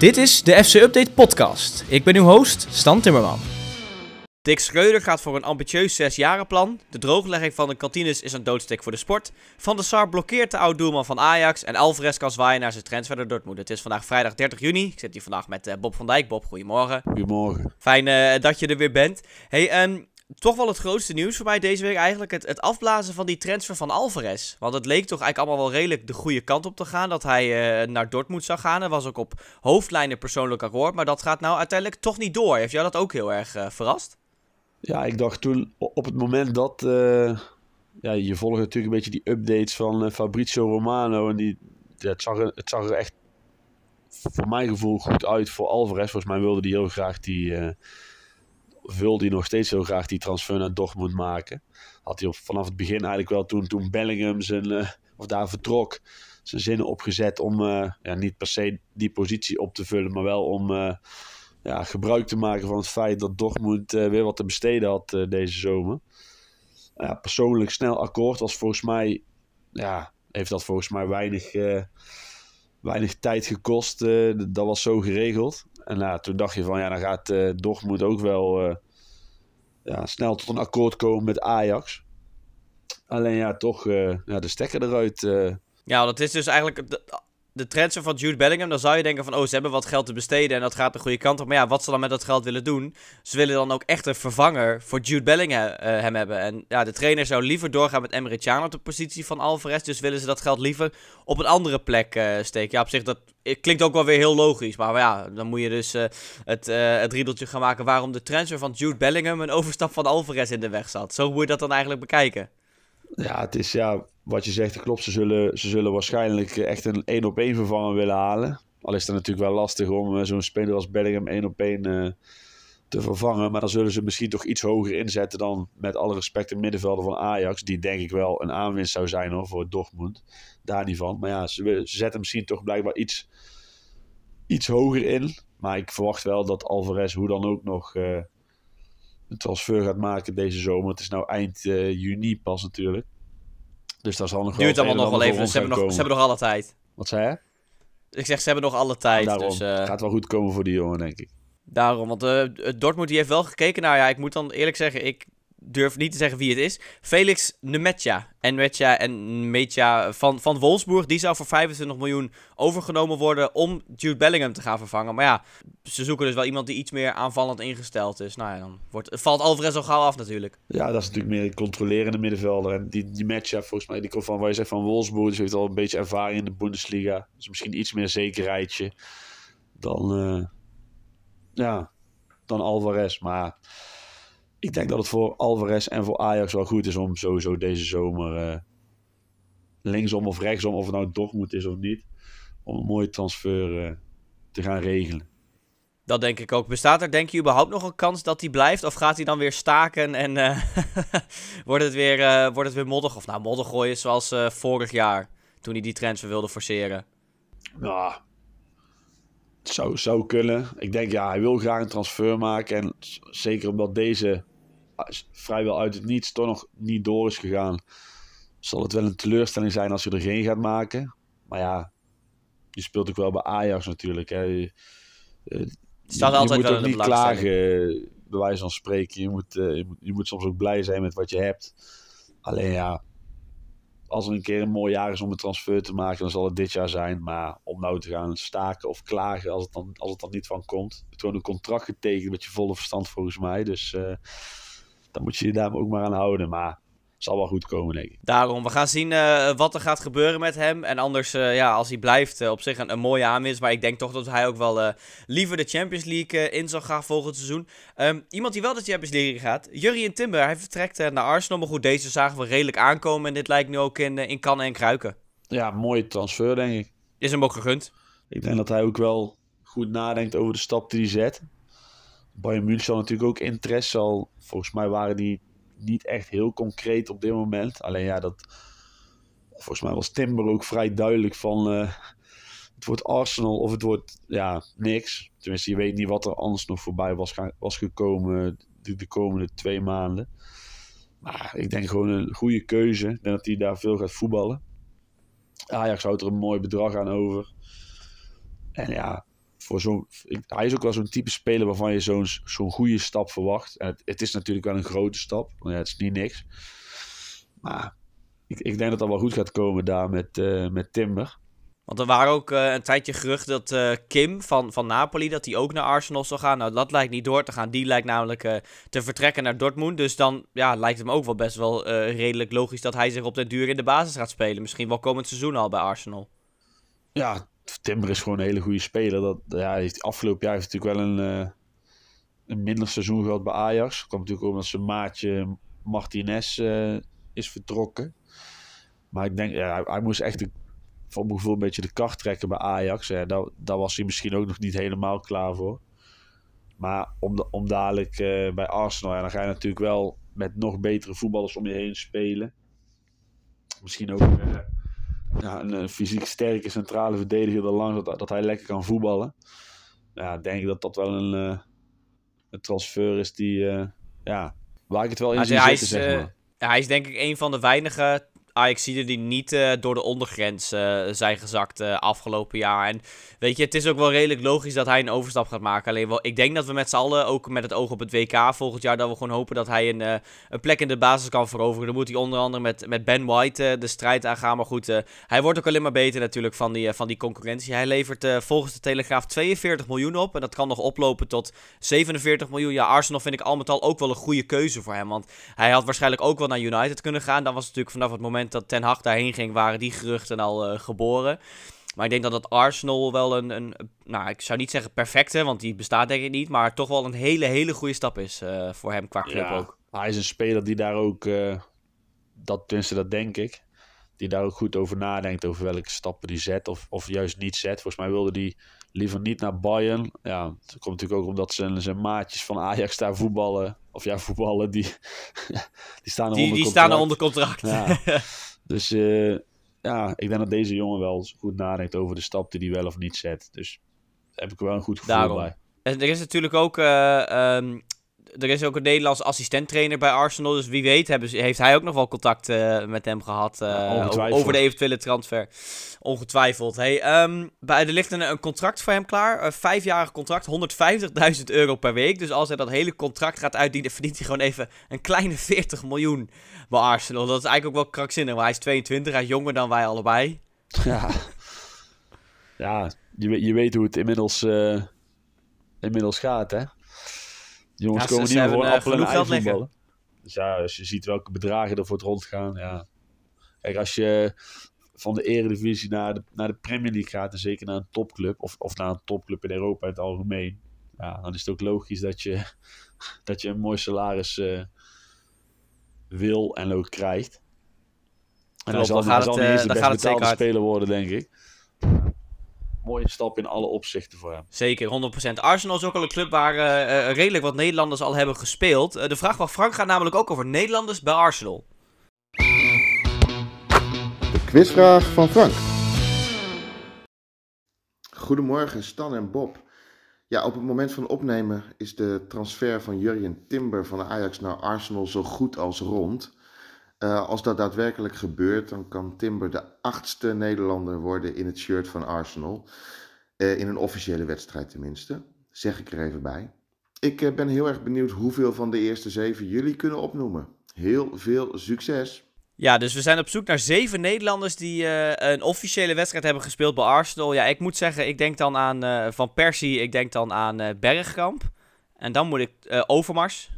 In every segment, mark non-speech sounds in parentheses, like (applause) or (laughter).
Dit is de FC Update podcast. Ik ben uw host, Stan Timmerman. Dick Schreuder gaat voor een ambitieus zesjarenplan. De drooglegging van de kantines is een doodstik voor de sport. Van der Sar blokkeert de oud-doelman van Ajax. En Alvarez kan zwaaien naar zijn transfer naar Dortmund. Het is vandaag vrijdag 30 juni. Ik zit hier vandaag met uh, Bob van Dijk. Bob, goedemorgen. Goedemorgen. Fijn uh, dat je er weer bent. Hey, um, toch wel het grootste nieuws voor mij deze week eigenlijk het, het afblazen van die transfer van Alvarez. Want het leek toch eigenlijk allemaal wel redelijk de goede kant op te gaan. Dat hij uh, naar Dortmund zou gaan. Dat was ook op hoofdlijnen persoonlijk akkoord. Maar dat gaat nou uiteindelijk toch niet door. Heeft jou dat ook heel erg uh, verrast? Ja, ik dacht toen op het moment dat... Uh, ja, je volgt natuurlijk een beetje die updates van Fabrizio Romano. En die, het, zag er, het zag er echt voor mijn gevoel goed uit voor Alvarez. Volgens mij wilde hij heel graag die wilde hij nog steeds heel graag die transfer naar Dortmund maken. Had hij vanaf het begin eigenlijk wel toen, toen Bellingham zijn, uh, of daar vertrok, zijn zinnen opgezet om uh, ja, niet per se die positie op te vullen, maar wel om uh, ja, gebruik te maken van het feit dat Dortmund weer wat te besteden had deze zomer. Ja, persoonlijk snel akkoord was volgens mij, ja, heeft dat volgens mij weinig, weinig tijd gekost. dat was zo geregeld. En nou, toen dacht je van ja, dan gaat uh, Dortmund ook wel uh, ja, snel tot een akkoord komen met Ajax. Alleen ja, toch ja, de stekker eruit. Ja, dat is dus eigenlijk de, transfer van Jude Bellingham. Dan zou je denken van oh, ze hebben wat geld te besteden en dat gaat de goede kant op. Maar ja, wat ze dan met dat geld willen doen? Ze willen dan ook echt een vervanger voor Jude Bellingham hem hebben. En ja, de trainer zou liever doorgaan met Emre Can op de positie van Alvarez. Dus willen ze dat geld liever op een andere plek steken. Ja, op zich dat het klinkt ook wel weer heel logisch. Maar ja, dan moet je dus het, het riedeltje gaan maken waarom de transfer van Jude Bellingham een overstap van Alvarez in de weg zat. Zo moet je dat dan eigenlijk bekijken. Ja, het is ja, wat je zegt, klopt. Ze zullen, ze zullen waarschijnlijk echt een één op één vervanger willen halen. Al is het natuurlijk wel lastig om uh, zo'n speler als Bellingham één op één te vervangen. Maar dan zullen ze misschien toch iets hoger inzetten dan met alle respect de middenvelder van Ajax. Die denk ik wel een aanwinst zou zijn hoor, voor Dortmund. Daar niet van. Maar ja, ze, ze zetten misschien toch blijkbaar iets, iets hoger in. Maar ik verwacht wel dat Alvarez hoe dan ook nog een transfer gaat maken deze zomer. Het is nou eind juni pas natuurlijk. Dus daar zal nog Duurt allemaal nog wel even. Ze hebben nog, ze hebben nog alle tijd. Wat zei je? Ik zeg, ze hebben nog alle tijd. Daarom, dus, uh... Het gaat wel goed komen voor die jongen, denk ik. Daarom, want uh, Dortmund die heeft wel gekeken naar, ja, ik moet dan eerlijk zeggen, ik durf niet te zeggen wie het is. Felix Nemetja. Nemetja en Metja van, van Wolfsburg. Die zou voor 25 miljoen overgenomen worden om Jude Bellingham te gaan vervangen. Maar ja, ze zoeken dus wel iemand die iets meer aanvallend ingesteld is. Nou ja, dan wordt, valt Alvarez al gauw af natuurlijk. Ja, dat is natuurlijk meer een controlerende middenvelder. En die, die Metja, volgens mij, die komt van, waar je zegt, van Wolfsburg. Dus heeft al een beetje ervaring in de Bundesliga. Dus misschien iets meer zekerheidje dan... Uh ja, dan Alvarez. Maar ik denk dat het voor Alvarez en voor Ajax wel goed is om sowieso deze zomer uh, linksom of rechtsom, of het nou Dortmund is of niet, om een mooie transfer uh, te gaan regelen. Dat denk ik ook. Bestaat er denk je überhaupt nog een kans dat hij blijft? Of gaat hij dan weer staken en uh, (laughs) wordt, het weer, wordt het weer modder? Of nou, modder gooien zoals vorig jaar, toen hij die transfer wilde forceren? Nou, zou, zou kunnen. Ik denk, ja, hij wil graag een transfer maken. En zeker omdat deze vrijwel uit het niets toch nog niet door is gegaan, zal het wel een teleurstelling zijn als je er geen gaat maken. Maar ja, je speelt ook wel bij Ajax natuurlijk. Hè. Je, staat altijd je moet wel ook niet klagen, bij wijze van spreken. Je moet, uh, je, moet, je moet soms ook blij zijn met wat je hebt. Alleen ja, als er een keer een mooi jaar is om een transfer te maken, dan zal het dit jaar zijn. Maar om nou te gaan staken of klagen als het dan, als het dan niet van komt. Je hebt gewoon een contract getekend met je volle verstand volgens mij. Dus uh, dan moet je je daar ook maar aan houden. Maar zal wel goed komen, denk ik. Daarom, we gaan zien uh, wat er gaat gebeuren met hem. En anders, uh, ja, als hij blijft, uh, op zich een, een, mooie aanwinst. Maar ik denk toch dat hij ook wel liever de Champions League in zal gaan volgend seizoen. Um, iemand die wel de Champions League gaat, Jurien Timber. Hij vertrekt naar Arsenal. Maar goed, deze zagen we redelijk aankomen. En dit lijkt nu ook in, in kannen en kruiken. Ja, mooie transfer, denk ik. Is hem ook gegund. Ik denk dat hij ook wel goed nadenkt over de stap die hij zet. Bayern München natuurlijk ook interesse. Al, volgens mij waren die niet echt heel concreet op dit moment. Alleen ja, dat. Volgens mij was Timber ook vrij duidelijk van. Uh, het wordt Arsenal of het wordt ja, niks. Tenminste, je weet niet wat er anders nog voorbij was, was gekomen de, de komende twee maanden. Maar ik denk gewoon een goede keuze. Denk dat hij daar veel gaat voetballen. Ajax houdt er een mooi bedrag aan over. En ja, voor zo'n, hij is ook wel zo'n type speler waarvan je zo'n zo'n goede stap verwacht. En het, het, is natuurlijk wel een grote stap, want ja, het is niet niks. Maar ik, ik denk dat dat wel goed gaat komen daar met, uh, met Timber. Want er waren ook uh, een tijdje gerucht dat uh, Kim van, van Napoli, dat hij ook naar Arsenal zou gaan. Nou, dat lijkt niet door te gaan. Die lijkt namelijk uh, te vertrekken naar Dortmund. Dus dan ja, lijkt het me ook wel best wel redelijk logisch dat hij zich op de duur in de basis gaat spelen. Misschien wel komend seizoen al bij Arsenal. Ja, Timber is gewoon een hele goede speler. Dat, ja, heeft, afgelopen jaar heeft natuurlijk wel een, een minder seizoen gehad bij Ajax. Dat kwam natuurlijk omdat zijn maatje Martinez is vertrokken. Maar ik denk, ja, hij, moest echt een voor mijn gevoel een beetje de kart trekken bij Ajax. Ja, daar, was hij misschien ook nog niet helemaal klaar voor. Maar om, de, om dadelijk uh, bij Arsenal, ja, dan ga je natuurlijk wel met nog betere voetballers om je heen spelen. Misschien ook uh, ja, een, een, fysiek sterke centrale verdediger er langs, dat, dat hij lekker kan voetballen. Ja, denk ik dat dat wel een, uh, een transfer is die, ja, waar ik het wel in zie zitten, zeg maar. Hij is denk ik een van de weinige Ajaxiden die niet uh, door de ondergrens uh, zijn gezakt uh, afgelopen jaar. En weet je, het is ook wel redelijk logisch dat hij een overstap gaat maken. Alleen wel, ik denk dat we met z'n allen, ook met het oog op het WK volgend jaar, dat we gewoon hopen dat hij een, een plek in de basis kan veroveren. Dan moet hij onder andere met, met Ben White de strijd aangaan. Maar goed, hij wordt ook alleen maar beter natuurlijk van die, van die concurrentie. Hij levert volgens de Telegraaf 42 miljoen op. En dat kan nog oplopen tot 47 miljoen. Ja, Arsenal vind ik al met al ook wel een goede keuze voor hem. Want hij had waarschijnlijk ook wel naar United kunnen gaan. Dan was natuurlijk vanaf het moment dat Ten Hag daarheen ging, waren die geruchten al uh, geboren. Maar ik denk dat dat Arsenal wel een, een, nou ik zou niet zeggen perfecte, want die bestaat denk ik niet, maar toch wel een hele, hele goede stap is uh, voor hem qua club ja, ook. Hij is een speler die daar ook, uh, dat, tenminste dat denk ik, die daar ook goed over nadenkt over welke stappen die zet of, of juist niet zet. Volgens mij wilde hij liever niet naar Bayern. Ja, dat komt natuurlijk ook omdat zijn, zijn maatjes van Ajax daar voetballen, of ja, voetballen, die, (laughs) die staan er die, onder die contract. staan er onder contract. Ja. (laughs) Dus uh, ja, ik denk dat deze jongen wel goed nadenkt over de stap die hij wel of niet zet. Dus daar heb ik wel een goed gevoel Daarom. bij. En er is natuurlijk ook, uh, um, er is ook een Nederlandse assistenttrainer bij Arsenal. Dus wie weet hebben, heeft hij ook nog wel contact uh, met hem gehad ja, over de eventuele transfer. Ongetwijfeld. Hey, um, bij, er ligt een, een, contract voor hem klaar. Een vijfjarig contract, 150.000 euro per week. Dus als hij dat hele contract gaat uitdienen, (laughs) verdient hij gewoon even een kleine 40 miljoen bij Arsenal. Dat is eigenlijk ook wel krankzinnig. Maar hij is 22, hij is jonger dan wij allebei. (laughs) Ja, ja je, je weet hoe het inmiddels, uh, inmiddels gaat, hè? Jongens Ja, ze- komen ze niet meer voor eh, appel en voetballen. Dus ja, als je ziet welke bedragen er voor het rondgaan, ja. Kijk, als je van de eredivisie naar de, naar de Premier League gaat, en zeker naar een topclub, of, of naar een topclub in Europa in het algemeen, ja, dan is het ook logisch dat je, (laughs) dat je een mooi salaris eh, wil en ook krijgt. En Klopt, zal, dan hij gaat zal het, niet eens eh, de dan best gaat het zeker betaalde hard. speler worden, denk ik. Mooie stap in alle opzichten voor hem. Zeker, 100%. Arsenal is ook al een club waar eh, eh, redelijk wat Nederlanders al hebben gespeeld. Eh, de vraag van Frank gaat namelijk ook over Nederlanders bij Arsenal. De quizvraag van Frank. Goedemorgen, Stan en Bob. Ja, op het moment van opnemen is de transfer van Jurjen Timber van Ajax naar Arsenal zo goed als rond. Eh, als dat daadwerkelijk gebeurt, dan kan Timber de achtste Nederlander worden in het shirt van Arsenal. Eh, in een officiële wedstrijd tenminste. Zeg ik er even bij. Ik eh, ben heel erg benieuwd hoeveel van de eerste zeven jullie kunnen opnoemen. Heel veel succes! Ja, dus we zijn op zoek naar zeven Nederlanders die een officiële wedstrijd hebben gespeeld bij Arsenal. Ja, ik moet zeggen, ik denk dan aan Van Persie, ik denk dan aan eh, Bergkamp. En dan moet ik Overmars.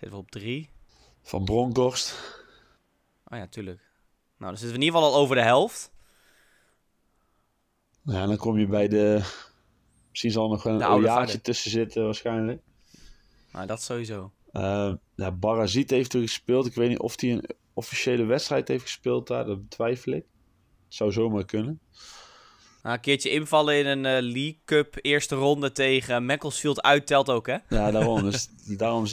Zitten we op drie? Van Bronkhorst. Oh ja, tuurlijk. Nou, dan zitten we in ieder geval al over de helft. Ja, dan kom je bij de... Misschien zal er nog een vader. tussen zitten waarschijnlijk. Nou, dat sowieso. Eh ja, Barazit heeft er gespeeld. Ik weet niet of hij een officiële wedstrijd heeft gespeeld daar. Dat betwijfel ik. Het zou zomaar kunnen. Nou, een keertje invallen in een eh, League Cup eerste ronde tegen Macclesfield uittelt ook, hè? Ja, daarom. (laughs) dus daarom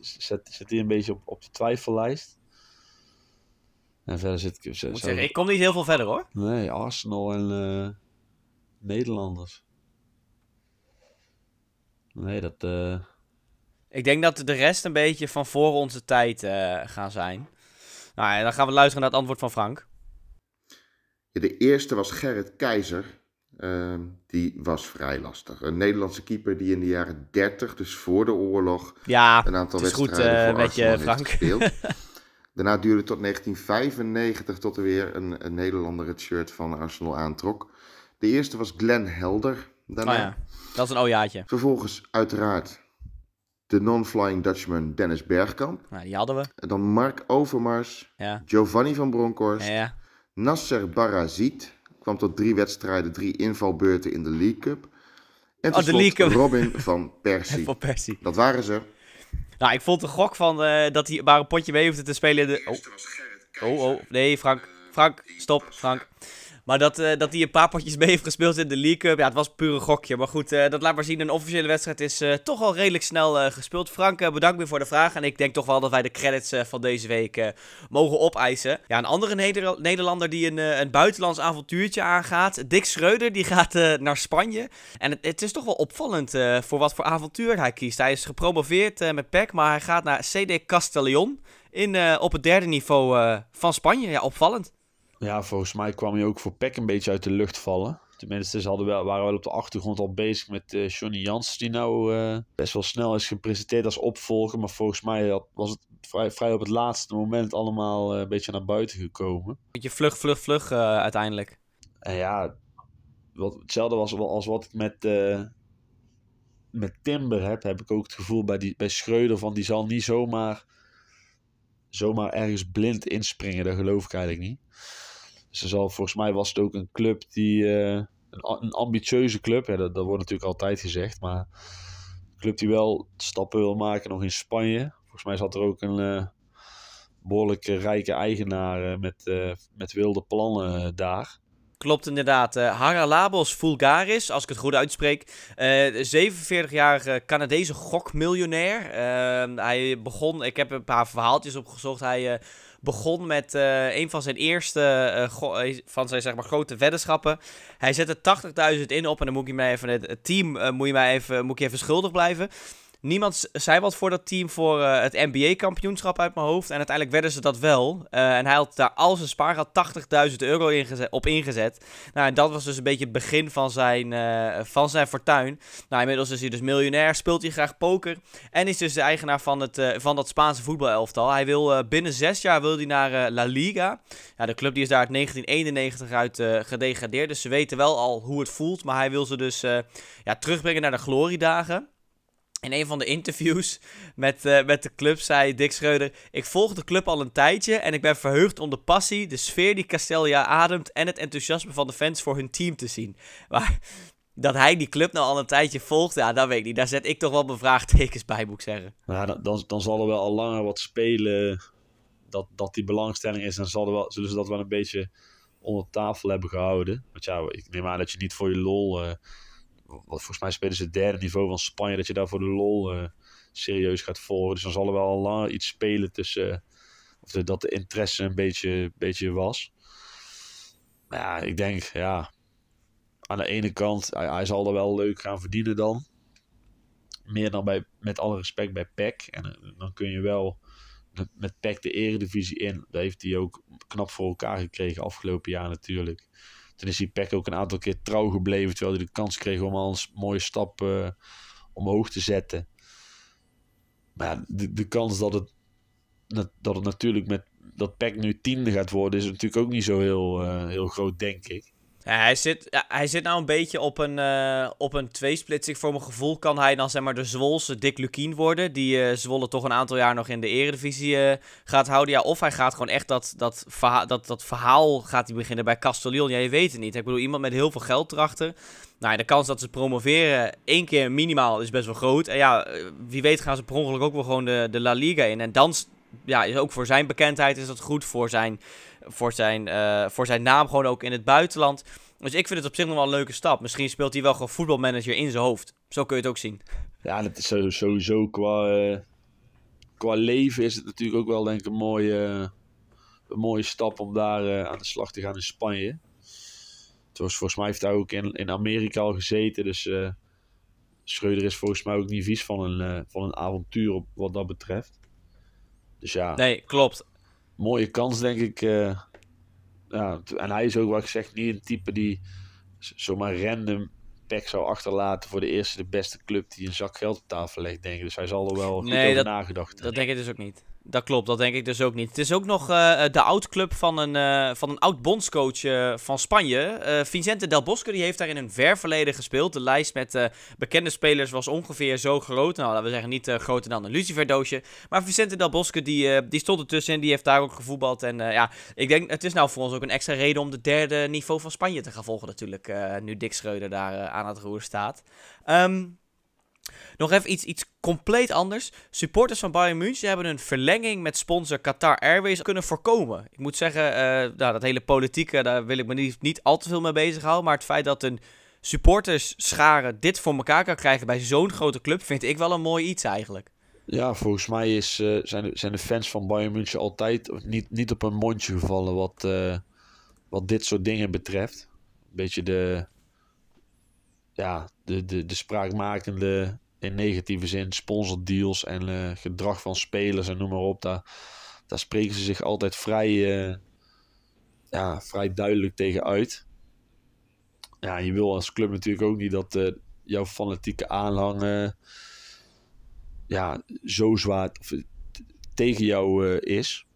zet, zit hij een beetje op, op de twijfellijst. En verder zit ik... Moet zeggen, ik kom niet heel veel verder, hoor. Nee, Arsenal en eh, Nederlanders. Nee, dat... eh, Ik denk dat de rest een beetje van voor onze tijd eh, gaan zijn. Nou ja, dan gaan we luisteren naar het antwoord van Frank. De eerste was Gerrit Keizer. Ehm, die was vrij lastig. Een Nederlandse keeper die in de jaren 30, dus voor de oorlog, Ja, een aantal goed wedstrijden voor met je, Frank. gespeeld. (laughs) Daarna duurde het tot 1995 tot er weer een, een Nederlander het shirt van Arsenal aantrok. De eerste was Glenn Helder. Daarna. Oh ja, dat is een ojaatje. Vervolgens uiteraard de non-flying Dutchman Dennis Bergkamp. Nou, die hadden we. En dan Mark Overmars, Ja, Giovanni van Bronckhorst, ja, ja. Nasser Barazit. Kwam tot drie wedstrijden, drie invalbeurten in de League Cup. En Oh, de slot League Cup. Robin van (laughs) Persie. Van Persie. Dat waren ze. Nou, ik vond de gok van eh, dat hij maar een potje mee hoefde te spelen. in De... Oh. oh, oh, nee, Frank. Frank, stop, Frank. Maar dat, eh, dat hij een paar potjes (laughs) mee heeft gespeeld in de League Cup, ja, het was puur een gokje. Maar goed, eh, dat laat maar zien. Een officiële wedstrijd is eh, toch al redelijk snel gespeeld. Frank, bedankt weer voor de vraag. En ik denk toch wel dat wij de credits van deze week mogen opeisen. Ja, een andere Neder- Nederlander die een, een buitenlands avontuurtje aangaat. Dick Schreuder, die gaat naar Spanje. En het, is toch wel opvallend voor wat voor avontuur hij kiest. Hij is gepromoveerd met PEC, maar hij gaat naar CD Castellón. In, op het derde niveau van Spanje. Ja, opvallend. Ja, volgens mij kwam hij ook voor Peck een beetje uit de lucht vallen. Tenminste, ze hadden wel, waren wel op de achtergrond al bezig met eh Johnny Jans, die nou eh, best wel snel is gepresenteerd als opvolger. Maar volgens mij had- was het vrij, vrij op het laatste moment allemaal eh, een beetje naar buiten gekomen. Beetje vlug, vlug, vlug uiteindelijk. En ja, wat, hetzelfde was wel als wat ik met, met Timber heb, heb ik ook het gevoel bij, die, bij Schreuder van die zal niet zomaar, zomaar ergens blind inspringen. Dat geloof ik eigenlijk niet. Dus er zal, volgens mij was het ook een club die, eh, een, een ambitieuze club, ja, dat, wordt natuurlijk altijd gezegd, maar een club die wel stappen wil maken nog in Spanje. Volgens mij zat er ook een eh, behoorlijk eh, rijke eigenaar eh, met, met wilde plannen daar. Klopt inderdaad. eh Haralabos Vulgaris, als ik het goed uitspreek. eh 47-jarige Canadese gokmiljonair. Hij begon, ik heb een paar verhaaltjes opgezocht. Hij begon met eh, een van zijn eerste eh, eh, van zijn zeg maar, grote weddenschappen. Hij zette 80.000 in op en dan moet je mij even, het team moet je mij even, moet je even schuldig blijven. Niemand zei wat voor dat team voor eh, het NBA-kampioenschap uit mijn hoofd. En uiteindelijk werden ze dat wel. Eh, en hij had daar al zijn spaargeld 80.000 euro ingezet, op ingezet. Nou, en dat was dus een beetje het begin van zijn, eh, van zijn fortuin. Nou, inmiddels is hij dus miljonair, speelt hij graag poker. En is dus de eigenaar van, het, van dat Spaanse voetbalelftal. Hij wil binnen zes jaar wil hij naar La Liga. Ja, de club die is daar uit 1991 uit gedegradeerd. Dus ze weten wel al hoe het voelt. Maar hij wil ze dus ja, terugbrengen naar de gloriedagen. In een van de interviews met, eh, met de club zei Dick Schreuder... Ik volg de club al een tijdje en ik ben verheugd om de passie, de sfeer die Castelia ademt... en het enthousiasme van de fans voor hun team te zien. (laughs) Maar dat hij die club nou al een tijdje volgt, ja, dat weet ik niet. Daar zet ik toch wel mijn vraagtekens bij, moet ik zeggen. Nou, dan, dan, dan zal er wel al langer wat spelen dat, dat die belangstelling is. En zal er wel, zullen ze dat wel een beetje onder tafel hebben gehouden. Want ja, ik neem aan dat je niet voor je lol... eh, volgens mij spelen ze het derde niveau van Spanje... dat je daar voor de lol eh, serieus gaat volgen. Dus dan zal er wel al langer iets spelen tussen... eh, of dat de interesse een beetje, beetje was. Maar ja, ik denk, ja... Aan de ene kant, hij, zal er wel leuk gaan verdienen dan meer dan bij, met alle respect bij PEC. En eh, dan kun je wel met- met PEC de eredivisie in. Dat heeft hij ook knap voor elkaar gekregen afgelopen jaar natuurlijk. Toen is die PEC ook een aantal keer trouw gebleven. Terwijl hij de kans kreeg om al een mooie stap eh, omhoog te zetten. Maar de, de kans dat het, dat, dat het natuurlijk met dat PEC nu tiende gaat worden... is natuurlijk ook niet zo heel, eh, heel groot, denk ik. Hij, zit, hij zit nou een beetje op een, eh, op een tweesplitsing. Voor mijn gevoel kan hij dan zeg maar de Zwolse Dick Lukien worden. Die eh Zwolle toch een aantal jaar nog in de eredivisie eh, gaat houden. Ja, of hij gaat gewoon echt dat, dat, verha dat, dat verhaal gaat hij beginnen bij Castellon. Ja, je weet het niet. Ik bedoel, iemand met heel veel geld erachter. Nou, de kans dat ze promoveren één keer minimaal is best wel groot. En ja, wie weet gaan ze per ongeluk ook wel gewoon de, de La Liga in. En dan ja, is ook voor zijn bekendheid is dat goed. Voor zijn, voor, zijn, eh, voor zijn naam gewoon ook in het buitenland. Dus ik vind het op zich nog wel een leuke stap. Misschien speelt hij wel gewoon voetbalmanager in zijn hoofd. Zo kun je het ook zien. Ja, dat is sowieso qua, eh, qua leven is het natuurlijk ook wel denk ik een mooie, een mooie stap om daar eh, aan de slag te gaan in Spanje. Zoals volgens mij heeft hij ook in, in Amerika al gezeten. Dus Schreuder is volgens mij ook niet vies van een, van een avontuur op wat dat betreft. Dus ja, Nee, klopt. Mooie kans denk ik eh, ja, en hij is ook, wat ik zeg, niet een type die zomaar random pek zou achterlaten voor de eerste, de beste club die een zak geld op tafel legt, denk ik. Dus hij zal er wel goed over dat- nagedacht Dat denk ik dus ook niet. Dat klopt, dat denk ik dus ook niet. Het is ook nog eh, de oud-club van een, eh, van een oud-bondscoach eh, van Spanje. Eh, Vicente Del Bosque, die heeft daar in een ver verleden gespeeld. De lijst met eh, bekende spelers was ongeveer zo groot. Nou, laten we zeggen niet eh, groter dan een luciferdoosje. Maar Vicente Del Bosque, die, eh, die stond ertussenin. Die heeft daar ook gevoetbald. En eh, ja, ik denk, het is nou voor ons ook een extra reden om de derde niveau van Spanje te gaan volgen natuurlijk. eh, nu Dick Schreuder daar eh, aan het roer staat. Ehm, nog even iets, iets compleet anders. Supporters van Bayern München hebben een verlenging met sponsor Qatar Airways kunnen voorkomen. Ik moet zeggen, eh, nou, dat hele politieke, daar wil ik me niet, niet al te veel mee bezighouden. Maar het feit dat een supporterschare dit voor elkaar kan krijgen bij zo'n grote club, vind ik wel een mooi iets eigenlijk. Ja, volgens mij is, eh, zijn, de, zijn de fans van Bayern München altijd niet, niet op een mondje gevallen wat, eh, wat dit soort dingen betreft. Een beetje de, ja, de, de, de spraakmakende, in negatieve zin, sponsordeals en eh, gedrag van spelers en noem maar op. Daar, daar spreken ze zich altijd vrij, eh, ja, vrij duidelijk tegen uit. Ja, je wil als club natuurlijk ook niet dat eh, jouw fanatieke aanhang ja, zo zwaar of, tegen jou is.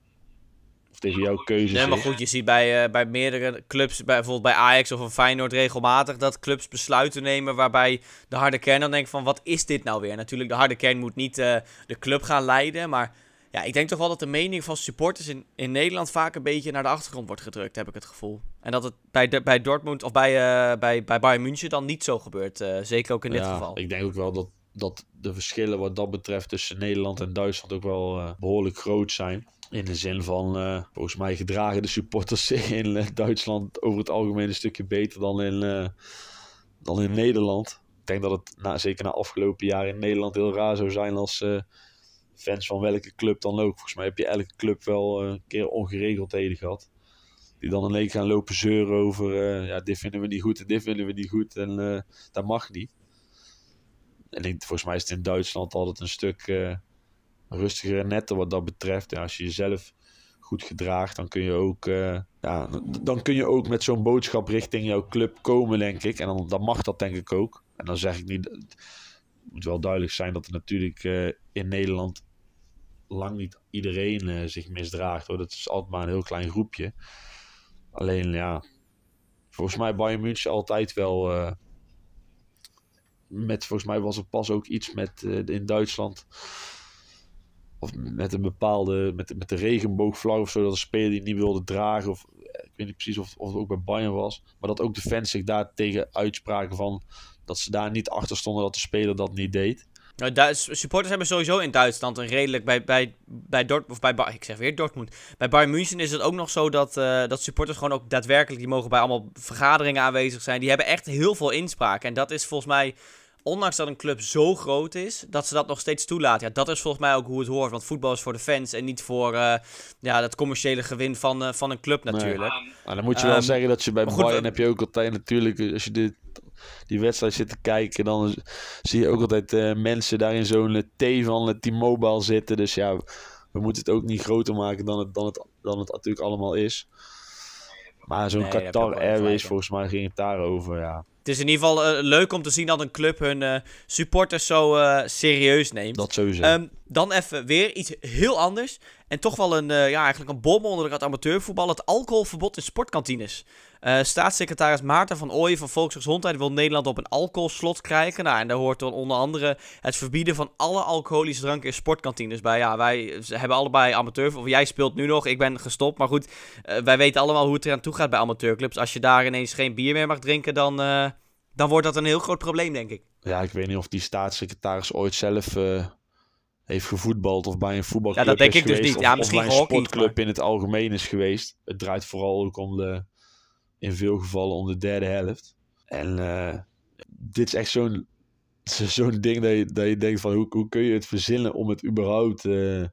Of tegen jouw keuze Nee, maar goed, je ziet bij, eh, bij meerdere clubs, bij, bijvoorbeeld bij Ajax of een Feyenoord regelmatig, dat clubs besluiten nemen waarbij de harde kern dan denkt van, wat is dit nou weer? Natuurlijk, de harde kern moet niet eh, de club gaan leiden, maar ja, ik denk toch wel dat de mening van supporters in, in Nederland vaak een beetje naar de achtergrond wordt gedrukt, heb ik het gevoel. En dat het bij, de, bij Dortmund of bij, eh, bij, bij Bayern München dan niet zo gebeurt, zeker ook in dit Ja, geval. Ik denk ook wel dat, dat de verschillen wat dat betreft tussen Nederland en Duitsland ook wel eh, behoorlijk groot zijn. In de zin van, eh, volgens mij gedragen de supporters (laughs) in eh, Duitsland over het algemeen een stukje beter dan in, eh, dan in Nederland. Ik denk dat het na, zeker na afgelopen jaar in Nederland heel raar zou zijn als fans van welke club dan ook. Volgens mij heb je elke club wel een keer ongeregeldheden gehad. Die dan een week gaan lopen zeuren over, ja, dit vinden we niet goed en dit vinden we niet goed. En dat mag niet. En volgens mij is het in Duitsland altijd een stuk eh, rustiger en netter wat dat betreft. Ja, als je jezelf goed gedraagt, dan kun je ook, eh, ja, dan kun je ook met zo'n boodschap richting jouw club komen, denk ik. En dan, dan mag dat denk ik ook. En dan zeg ik niet, het moet wel duidelijk zijn dat er natuurlijk eh, in Nederland lang niet iedereen eh, zich misdraagt. Hoor. Dat is altijd maar een heel klein groepje. Alleen ja, volgens mij Bayern München altijd wel. met, volgens mij was er pas ook iets met in Duitsland. Of met een bepaalde. Met, met de regenboogvlag of zo. Dat een speler die niet wilde dragen. Of eh, ik weet niet precies of, of het ook bij Bayern was. Maar dat ook de fans zich daar tegen uitspraken van. Dat ze daar niet achter stonden dat de speler dat niet deed. Nou, supporters hebben sowieso in Duitsland een redelijk bij, bij, bij Dortmund, of bij, ik zeg weer Dortmund. Bij Bayern München is het ook nog zo dat, eh, dat supporters gewoon ook daadwerkelijk, die mogen bij allemaal vergaderingen aanwezig zijn. Die hebben echt heel veel inspraak. En dat is volgens mij, ondanks dat een club zo groot is, dat ze dat nog steeds toelaten. Ja, dat is volgens mij ook hoe het hoort. Want voetbal is voor de fans en niet voor eh, ja, dat commerciële gewin van, eh, van een club natuurlijk. Maar dan moet je wel Ehm, zeggen dat je bij Bayern we- heb je ook altijd natuurlijk, als je dit, die wedstrijd zit te kijken, dan zie je ook altijd eh, mensen daar in zo'n eh, T van het T-Mobile zitten. Dus ja, we moeten het ook niet groter maken dan het, dan het, dan het natuurlijk allemaal is. Maar zo'n Nee, Qatar Airways, volgens mij ging het daarover, ja. Het is in ieder geval eh, leuk om te zien dat een club hun eh, supporters zo eh, serieus neemt. Dat sowieso. Ehm, dan even weer iets heel anders. En toch wel een, eh, ja, eigenlijk een bom onder het amateurvoetbal. Het alcoholverbod in sportkantines. Eh, staatssecretaris Maarten van Ooyen van Volksgezondheid wil Nederland op een alcoholslot krijgen. Nou, en daar hoort dan onder andere het verbieden van alle alcoholische dranken in sportkantines bij. Ja, wij hebben allebei amateur. Of jij speelt nu nog, ik ben gestopt. Maar goed, eh, wij weten allemaal hoe het eraan toe gaat bij amateurclubs. Als je daar ineens geen bier meer mag drinken, dan, dan wordt dat een heel groot probleem, denk ik. ja, ik weet niet of die staatssecretaris ooit zelf heeft gevoetbald of bij een voetbalclub Ja, dat denk ik dus geweest, niet. of- Ja, of misschien bij een sportclub maar- in het algemeen is geweest. Het draait vooral ook om de, in veel gevallen om de derde helft. En eh, dit is echt zo'n (laughs) zo'n ding dat je, dat je denkt van hoe, hoe kun je het verzinnen om het überhaupt... eh,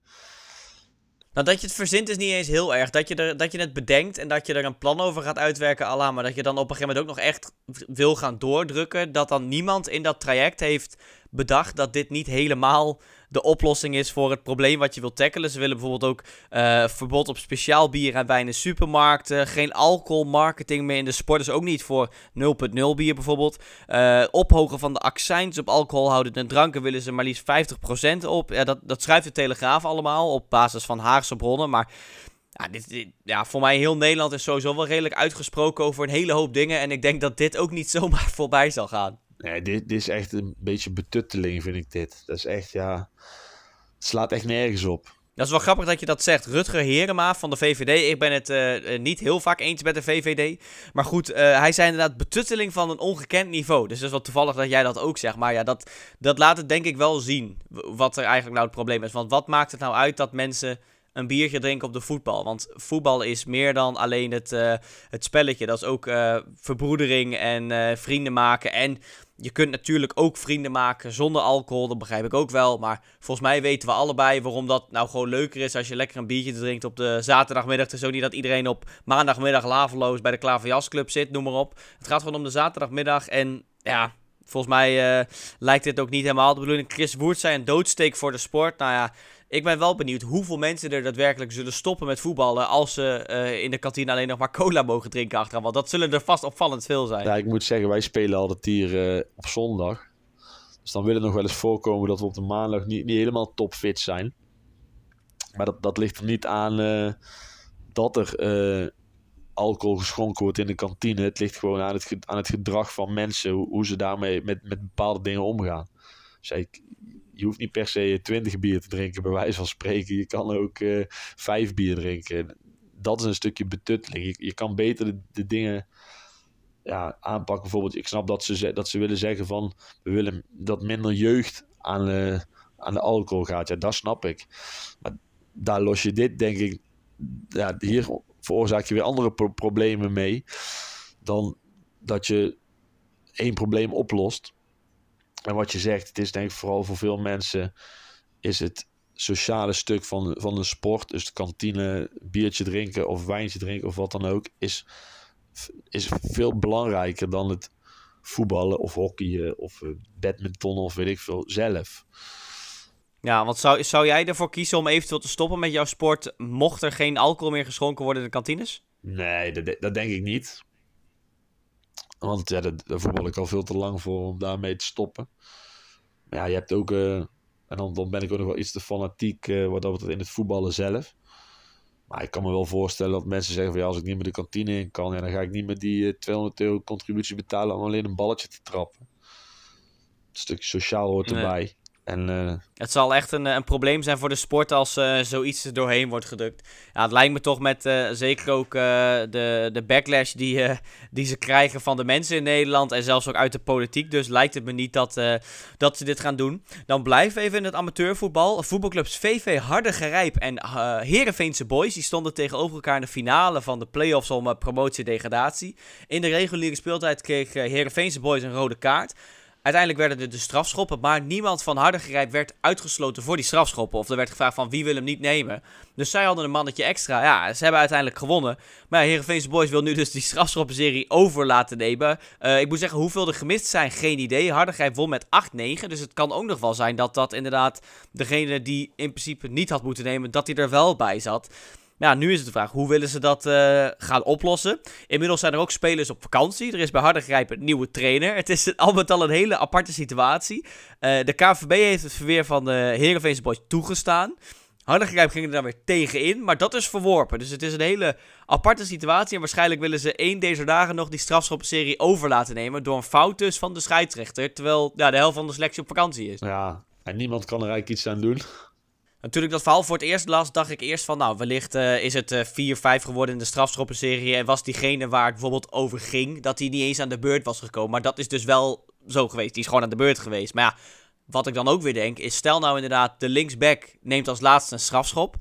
Nou, dat je het verzint is niet eens heel erg. Dat je, er, dat je het bedenkt en dat je er een plan over gaat uitwerken, Allah. Maar dat je dan op een gegeven moment ook nog echt wil gaan doordrukken. Dat dan niemand in dat traject heeft bedacht dat dit niet helemaal de oplossing is voor het probleem wat je wilt tackelen. Ze willen bijvoorbeeld ook uh, verbod op speciaal bier en wijn in supermarkten. Geen alcoholmarketing meer in de sport. Dus ook niet voor 0.0 bier bijvoorbeeld. Uh, ophogen van de accijns op alcoholhoudende dranken willen ze maar liefst 50% op. Ja, dat, dat schrijft de Telegraaf allemaal op basis van Haagse bronnen. Maar ja, dit, ja, voor mij heel Nederland is sowieso wel redelijk uitgesproken over een hele hoop dingen. En ik denk dat dit ook niet (laughs) zomaar voorbij zal gaan. Nee, dit, dit is echt een beetje betutteling, vind ik dit. Dat is echt, ja... Het slaat echt nergens op. Dat is wel grappig dat je dat zegt. Rutger Herema van de VVD. Ik ben het uh, niet heel vaak eens met de VVD. Maar goed, uh, hij zei inderdaad betutteling van een ongekend niveau. Dus het is wel toevallig dat jij dat ook zegt. Maar ja, dat, dat laat het denk ik wel zien. Wat er eigenlijk nou het probleem is. Want wat maakt het nou uit dat mensen een biertje drinken op de voetbal. Want voetbal is meer dan alleen het, het spelletje. Dat is ook verbroedering en vrienden maken. En je kunt natuurlijk ook vrienden maken zonder alcohol. Dat begrijp ik ook wel. Maar volgens mij weten we allebei waarom dat nou gewoon leuker is als je lekker een biertje drinkt op de zaterdagmiddag. Het is ook niet dat iedereen op maandagmiddag laveloos bij de Klaverjasclub zit, noem maar op. Het gaat gewoon om de zaterdagmiddag. En ja, volgens mij lijkt dit ook niet helemaal de bedoeling. Chris Woert zei een doodsteek voor de sport. Nou ja, ik ben wel benieuwd hoeveel mensen er daadwerkelijk zullen stoppen met voetballen als ze uh, in de kantine alleen nog maar cola mogen drinken achteraf. Want dat zullen er vast opvallend veel zijn. Ja, ik moet zeggen, wij spelen altijd hier uh, op zondag. Dus dan wil het nog wel eens voorkomen dat we op de maandag niet, niet helemaal topfit zijn. Maar dat, dat ligt er niet aan uh, dat er alcohol geschonken wordt in de kantine. Het ligt gewoon aan het, aan het gedrag van mensen, hoe, hoe ze daarmee met, met bepaalde dingen omgaan. Dus ik, je hoeft niet per se 20 bier te drinken, bij wijze van spreken. Je kan ook uh, vijf bier drinken. Dat is een stukje betutteling. Je, je kan beter de, dingen ja, aanpakken. Bijvoorbeeld, ik snap dat ze, dat ze willen zeggen van we willen dat minder jeugd aan, uh, aan de alcohol gaat. Ja, dat snap ik. Maar daar los je dit, denk ik. Ja, hier veroorzaak je weer andere pro problemen mee. Dan dat je één probleem oplost en wat je zegt, het is denk ik vooral voor veel mensen is het sociale stuk van, van de sport, dus de kantine, biertje drinken of wijntje drinken of wat dan ook, is, is veel belangrijker dan het voetballen of hockeyen of eh, badminton of weet ik veel zelf. Ja, want zou, zou jij ervoor kiezen om eventueel te stoppen met jouw sport, mocht er geen alcohol meer geschonken worden in de kantines? Nee, dat, dat denk ik niet. Want ja, daar, voetbal ik al veel te lang voor om daarmee te stoppen. Maar ja, je hebt ook... Uh, en dan, dan ben ik ook nog wel iets te fanatiek uh, wat dat in het voetballen zelf. Maar ik kan me wel voorstellen dat mensen zeggen van ja, als ik niet meer de kantine in kan, ja, dan ga ik niet meer die uh, eh, 200 euro contributie betalen om alleen een balletje te trappen. Een stukje sociaal hoort erbij. En, uh... Het zal echt een, een probleem zijn voor de sport als uh, zoiets er doorheen wordt gedrukt. Ja, het lijkt me toch met uh, zeker ook de, de backlash die, die ze krijgen van de mensen in Nederland en zelfs ook uit de politiek. Dus lijkt het me niet dat, dat ze dit gaan doen. Dan blijven we even in het amateurvoetbal. Voetbalclubs VV Hardergerijp en Herenveense Boys die stonden tegenover elkaar in de finale van de play-offs om promotie-degradatie. In de reguliere speeltijd kreeg Herenveense Boys een rode kaart. Uiteindelijk werden er de strafschoppen, maar niemand van Hardergrijp werd uitgesloten voor die strafschoppen. Of er werd gevraagd van wie wil hem niet nemen. Dus zij hadden een mannetje extra. Ja, ze hebben uiteindelijk gewonnen. Maar ja, Boys wil nu dus die strafschoppenserie over laten nemen. Uh, ik moet zeggen, hoeveel er gemist zijn, geen idee. Hardergrijp won met 8-9. Dus het kan ook nog wel zijn dat dat inderdaad degene die in principe niet had moeten nemen, dat hij er wel bij zat. Ja, nu is het de vraag, hoe willen ze dat uh, gaan oplossen? Inmiddels zijn er ook spelers op vakantie. Er is bij Hardergrijp een nieuwe trainer. Het is al met al een hele aparte situatie. Uh, de KVB heeft het verweer van de Heerenveense Boys toegestaan. Hardergrijp ging er dan weer tegenin, maar dat is verworpen. Dus het is een hele aparte situatie. En waarschijnlijk willen ze één deze dagen nog die strafschoppenserie over laten nemen. Door een fout dus van de scheidsrechter. Terwijl ja, de helft van de selectie op vakantie is. Ja, en niemand kan er eigenlijk iets aan doen. Natuurlijk dat verhaal voor het eerst las, dacht ik eerst van, nou, wellicht uh, is het uh, 4-5 geworden in de strafschoppenserie. En was diegene waar het bijvoorbeeld over ging, dat hij niet eens aan de beurt was gekomen. Maar dat is dus wel zo geweest. Die is gewoon aan de beurt geweest. Maar ja, wat ik dan ook weer denk, is stel nou inderdaad, de linksback neemt als laatste een strafschop.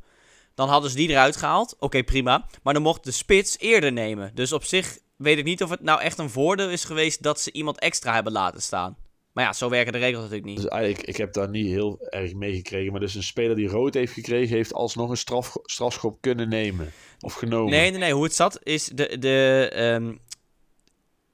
Dan hadden ze die eruit gehaald. Oké, prima. Maar dan mocht de spits eerder nemen. Dus op zich weet ik niet of het nou echt een voordeel is geweest dat ze iemand extra hebben laten staan. Maar ja, zo werken de regels natuurlijk niet. Dus eigenlijk, ik heb daar niet heel erg meegekregen. Maar dus een speler die rood heeft gekregen, heeft alsnog een straf, strafschop kunnen nemen. Of genomen. Nee, nee, nee. Hoe het zat is de, de um,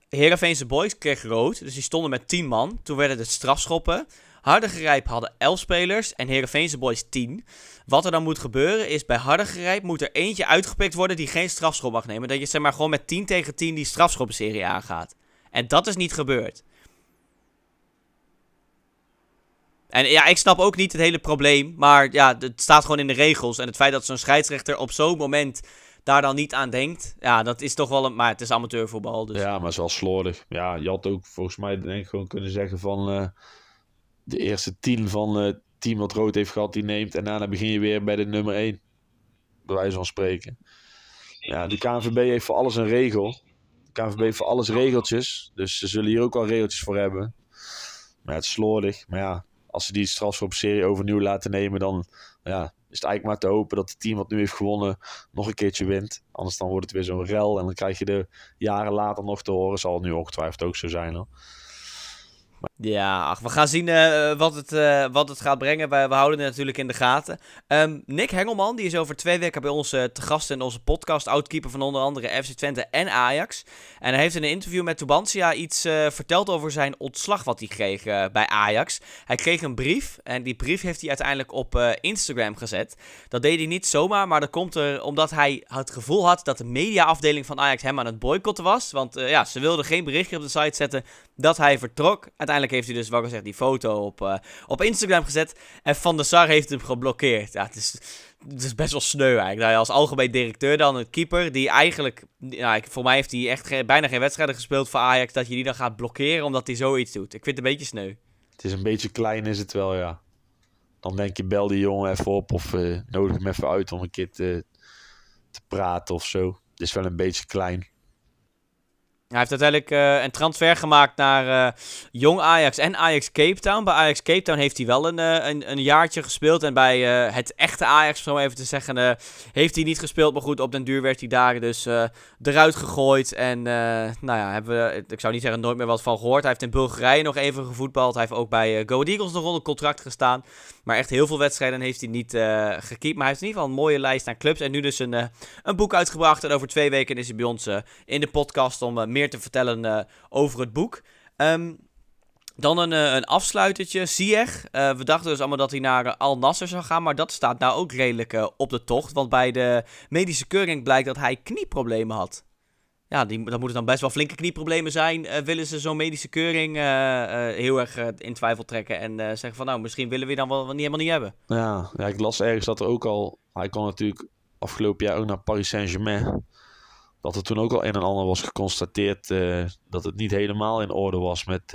Heerenveense boys kreeg rood. Dus die stonden met 10 man. Toen werden het strafschoppen. Hardergrijp hadden 11 spelers en Heerenveense Boys 10. Wat er dan moet gebeuren is, bij Hardergrijp moet er eentje uitgepikt worden die geen strafschop mag nemen. Dat je zeg maar gewoon met 10 tegen 10 die strafschoppenserie aangaat. En dat is niet gebeurd. En ja, ik snap ook niet het hele probleem. Maar ja, het staat gewoon in de regels. En het feit dat zo'n scheidsrechter op zo'n moment daar dan niet aan denkt. Ja, dat is toch wel een... Maar het is amateurvoetbal, dus... Ja, maar het is wel slordig. Ja, je had ook volgens mij denk gewoon kunnen zeggen van... eh, de eerste tien van het team wat rood heeft gehad, die neemt. En daarna begin je weer bij de nummer 1. Bij wijze van spreken. Ja, de KNVB heeft voor alles een regel. De KNVB heeft voor alles regeltjes. Dus ze zullen hier ook wel regeltjes voor hebben. Maar het is slordig. Maar ja, als ze die strafschopserie overnieuw laten nemen, dan ja, is het eigenlijk maar te hopen dat het team wat nu heeft gewonnen nog een keertje wint. Anders dan wordt het weer zo'n rel en dan krijg je de jaren later nog te horen. Zal het nu ongetwijfeld ook zo zijn. Hoor. Ja, ach, we gaan zien eh, wat, het, eh, wat het gaat brengen. We, we houden het natuurlijk in de gaten. Ehm, Nick Hengelman, die is over twee weken bij ons eh, te gast in onze podcast. Outkeeper van onder andere FC Twente en Ajax. En hij heeft in een interview met Tubantia iets verteld over zijn ontslag wat hij kreeg bij Ajax. Hij kreeg een brief en die brief heeft hij uiteindelijk op Instagram gezet. Dat deed hij niet zomaar, maar dat komt er omdat hij het gevoel had dat de mediaafdeling van Ajax hem aan het boycotten was. Want ja, ze wilden geen berichtje op de site zetten dat hij vertrok. Uiteindelijk heeft hij dus, wat ik zeg, die foto op, uh, op Instagram gezet. En Van der Sar heeft hem geblokkeerd. Ja, het is, het is best wel sneu eigenlijk. Nou, als algemeen directeur dan een keeper die eigenlijk... Nou, voor mij heeft hij echt bijna geen wedstrijden gespeeld voor Ajax. Dat je die dan gaat blokkeren omdat hij zoiets doet. Ik vind het een beetje sneu. Het is een beetje klein is het wel, ja. Dan denk je, bel die jongen even op of uh, nodig hem even uit om een keer te, te praten of zo. Het is wel een beetje klein. Hij heeft uiteindelijk uh, een transfer gemaakt naar uh, Jong Ajax en Ajax Cape Town. Bij Ajax Cape Town heeft hij wel een, uh, een, een, jaartje gespeeld. En bij het echte Ajax, om even te zeggen, heeft hij niet gespeeld. Maar goed, op den duur werd hij daar dus eruit gegooid. En nou ja, hebben we, ik zou niet zeggen, nooit meer wat van gehoord. Hij heeft in Bulgarije nog even gevoetbald. Hij heeft ook bij Go Eagles nog onder contract gestaan. Maar echt heel veel wedstrijden heeft hij niet gekiept. Maar hij heeft in ieder geval een mooie lijst aan clubs. En nu dus een, een boek uitgebracht. En over twee weken is hij bij ons in de podcast om meer te vertellen over het boek. Um, dan een, een afsluitertje, Ziyech. we dachten dus allemaal dat hij naar Al Nasser zou gaan, maar dat staat nou ook redelijk op de tocht. Want bij de medische keuring blijkt dat hij knieproblemen had ja, die, dat moeten dan best wel flinke knieproblemen zijn. Uh, willen ze zo'n medische keuring heel erg in twijfel trekken en zeggen van nou, misschien willen we dan wel, niet helemaal niet hebben. Ja, ja, ik las ergens dat er ook al, hij kon natuurlijk afgelopen jaar ook naar Paris Saint-Germain. Dat er toen ook al een en ander was geconstateerd dat het niet helemaal in orde was met,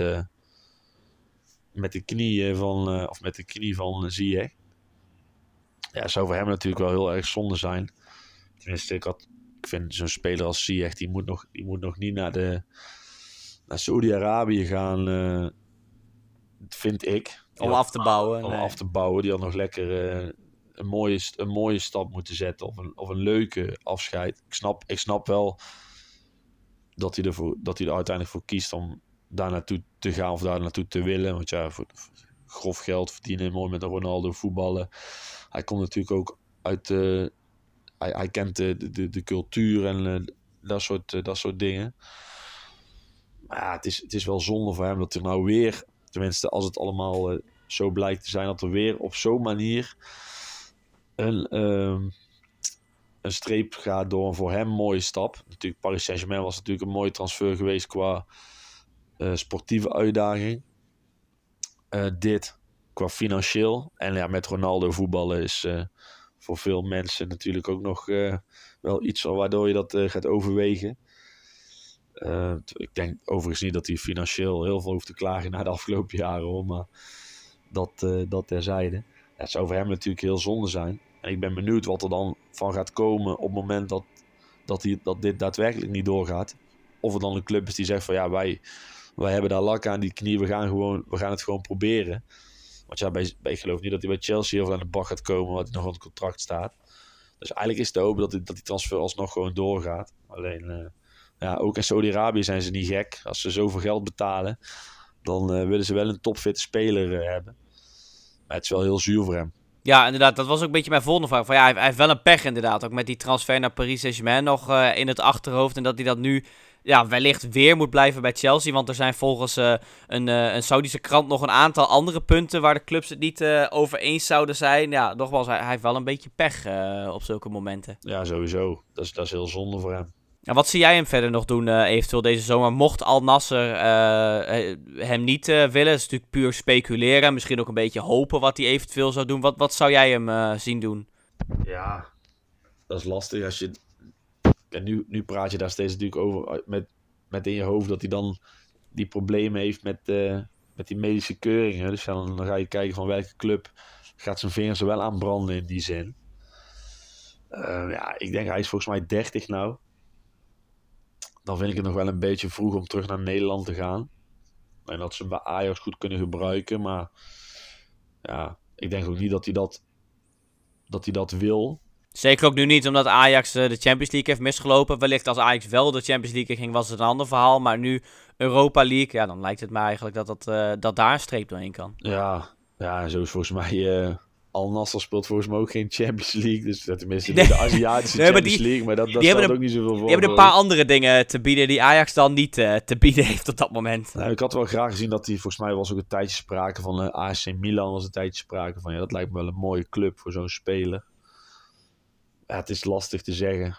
met de knieën van, of met de knie van Ziyech. Ja, zou voor hem natuurlijk wel heel erg zonde zijn. Tenminste, ik had ik vind zo'n speler als Ziyech, die moet nog, die moet nog niet naar, de, naar Saudi-Arabië gaan, vind ik. Om af te bouwen. Om af te bouwen. Die had nog lekker een, mooie, een mooie stap moeten zetten. Of een, of een leuke afscheid. Ik snap, ik snap wel dat hij, ervoor, dat hij er uiteindelijk voor kiest om daar naartoe te gaan of daar naartoe te willen. Want ja, voor, grof geld verdienen, mooi met Ronaldo voetballen. Hij komt natuurlijk ook uit de hij, hij kent de, de, de cultuur en uh, dat, soort, uh, dat soort dingen. Maar het is, het is wel zonde voor hem dat er nou weer, tenminste als het allemaal uh, zo blijkt te zijn, dat er weer op zo'n manier een, ehm, een streep gaat door een voor hem mooie stap. Natuurlijk, Paris Saint-Germain was natuurlijk een mooie transfer geweest qua sportieve uitdaging. dit qua financieel. En ja, met Ronaldo voetballen is voor veel mensen natuurlijk ook nog wel iets waardoor je dat gaat overwegen. Ik denk overigens niet dat hij financieel heel veel hoeft te klagen na de afgelopen jaren, hoor, maar dat, dat terzijde. Ja, het zou voor hem natuurlijk heel zonde zijn. En ik ben benieuwd wat er dan van gaat komen op het moment dat, dat, dat dit daadwerkelijk niet doorgaat. Of er dan een club is die zegt van ja, wij, wij hebben daar lak aan die knie, we gaan, gewoon, we gaan het gewoon proberen. Want ja, bij, ik geloof niet dat hij bij Chelsea veel aan de bak gaat komen, wat hij nog onder contract staat. Dus eigenlijk is het hopen dat, die, dat die transfer alsnog gewoon doorgaat. Alleen, uh, ja, ook in Saudi-Arabië zijn ze niet gek. Als ze zoveel geld betalen, dan uh, willen ze wel een topfitte speler uh, hebben. Maar het is wel heel zuur voor hem. Ja, inderdaad. Dat was ook een beetje mijn volgende vraag. Van, ja, hij, heeft wel een pech inderdaad. Ook met die transfer naar Paris Saint-Germain nog uh, in het achterhoofd. En dat hij dat nu ja, wellicht weer moet blijven bij Chelsea. Want er zijn volgens uh, een, uh, een Saudische krant nog een aantal andere punten waar de clubs het niet uh, over eens zouden zijn. Ja, nogmaals, hij, hij heeft wel een beetje pech op zulke momenten. Ja, sowieso. Dat is, dat is heel zonde voor hem. En wat zie jij hem verder nog doen, eventueel deze zomer? Mocht Al Nasser hem niet willen, is natuurlijk puur speculeren. Misschien ook een beetje hopen wat hij eventueel zou doen. Wat, wat zou jij hem zien doen? Ja, dat is lastig als je en nu, nu praat je daar steeds natuurlijk over eh, met, met in je hoofd dat hij dan die problemen heeft met, met die medische keuringen. Dus dan, ga je kijken van welke club gaat zijn vingers er wel aan branden in die zin. Ja, ik denk hij is volgens mij 30 nou. Dan vind ik het nog wel een beetje vroeg om terug naar Nederland te gaan. En dat ze bij Ajax goed kunnen gebruiken. Maar ja, ik denk ook niet dat hij dat, dat, hij dat wil. Zeker ook nu niet, omdat Ajax de Champions League heeft misgelopen. Wellicht als Ajax wel de Champions League ging, was het een ander verhaal. Maar nu Europa League, ja, dan lijkt het mij eigenlijk dat, dat, uh, dat daar een streep doorheen kan. Ja, ja zo is volgens mij... Uh, Al Nassr speelt volgens mij ook geen Champions (laughs) League. Dus tenminste nee. de Aziatische nee, Champions die, League. Maar dat, dat stelt ook niet zoveel voor. Die hebben een paar andere dingen te bieden die Ajax dan niet uh, te bieden (laughs) heeft op dat moment. Nou, ik had wel graag gezien dat hij... Volgens mij was ook een tijdje sprake van... Uh, AC Milan was een tijdje sprake van... Ja, dat lijkt me wel een mooie club voor zo'n speler ja, het is lastig te zeggen.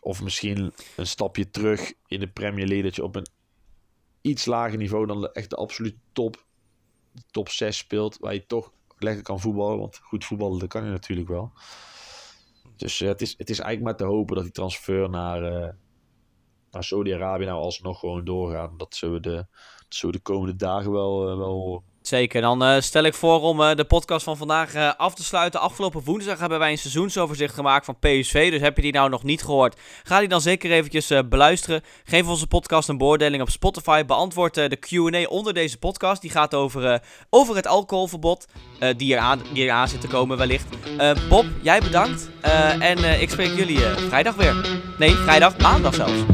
Of misschien een stapje terug in de Premier League. Dat je op een iets lager niveau dan de, echt de absolute top, top 6 speelt. Waar je toch lekker kan voetballen. Want goed voetballen, dat kan je natuurlijk wel. Dus uh, het, is, het is eigenlijk maar te hopen dat die transfer naar, uh, naar Saudi-Arabië nou alsnog gewoon doorgaat. Dat zullen we de, zullen we de komende dagen wel, uh, wel horen. Zeker. Dan uh, stel ik voor om uh, de podcast van vandaag uh, af te sluiten. Afgelopen woensdag hebben wij een seizoensoverzicht gemaakt van PSV. Dus heb je die nou nog niet gehoord, ga die dan zeker eventjes beluisteren. Geef onze podcast een beoordeling op Spotify. Beantwoord de Q&A onder deze podcast. Die gaat over, over het alcoholverbod die, eraan, die eraan zit te komen wellicht. Bob, jij bedankt. en ik spreek jullie vrijdag weer. Nee, vrijdag, maandag zelfs.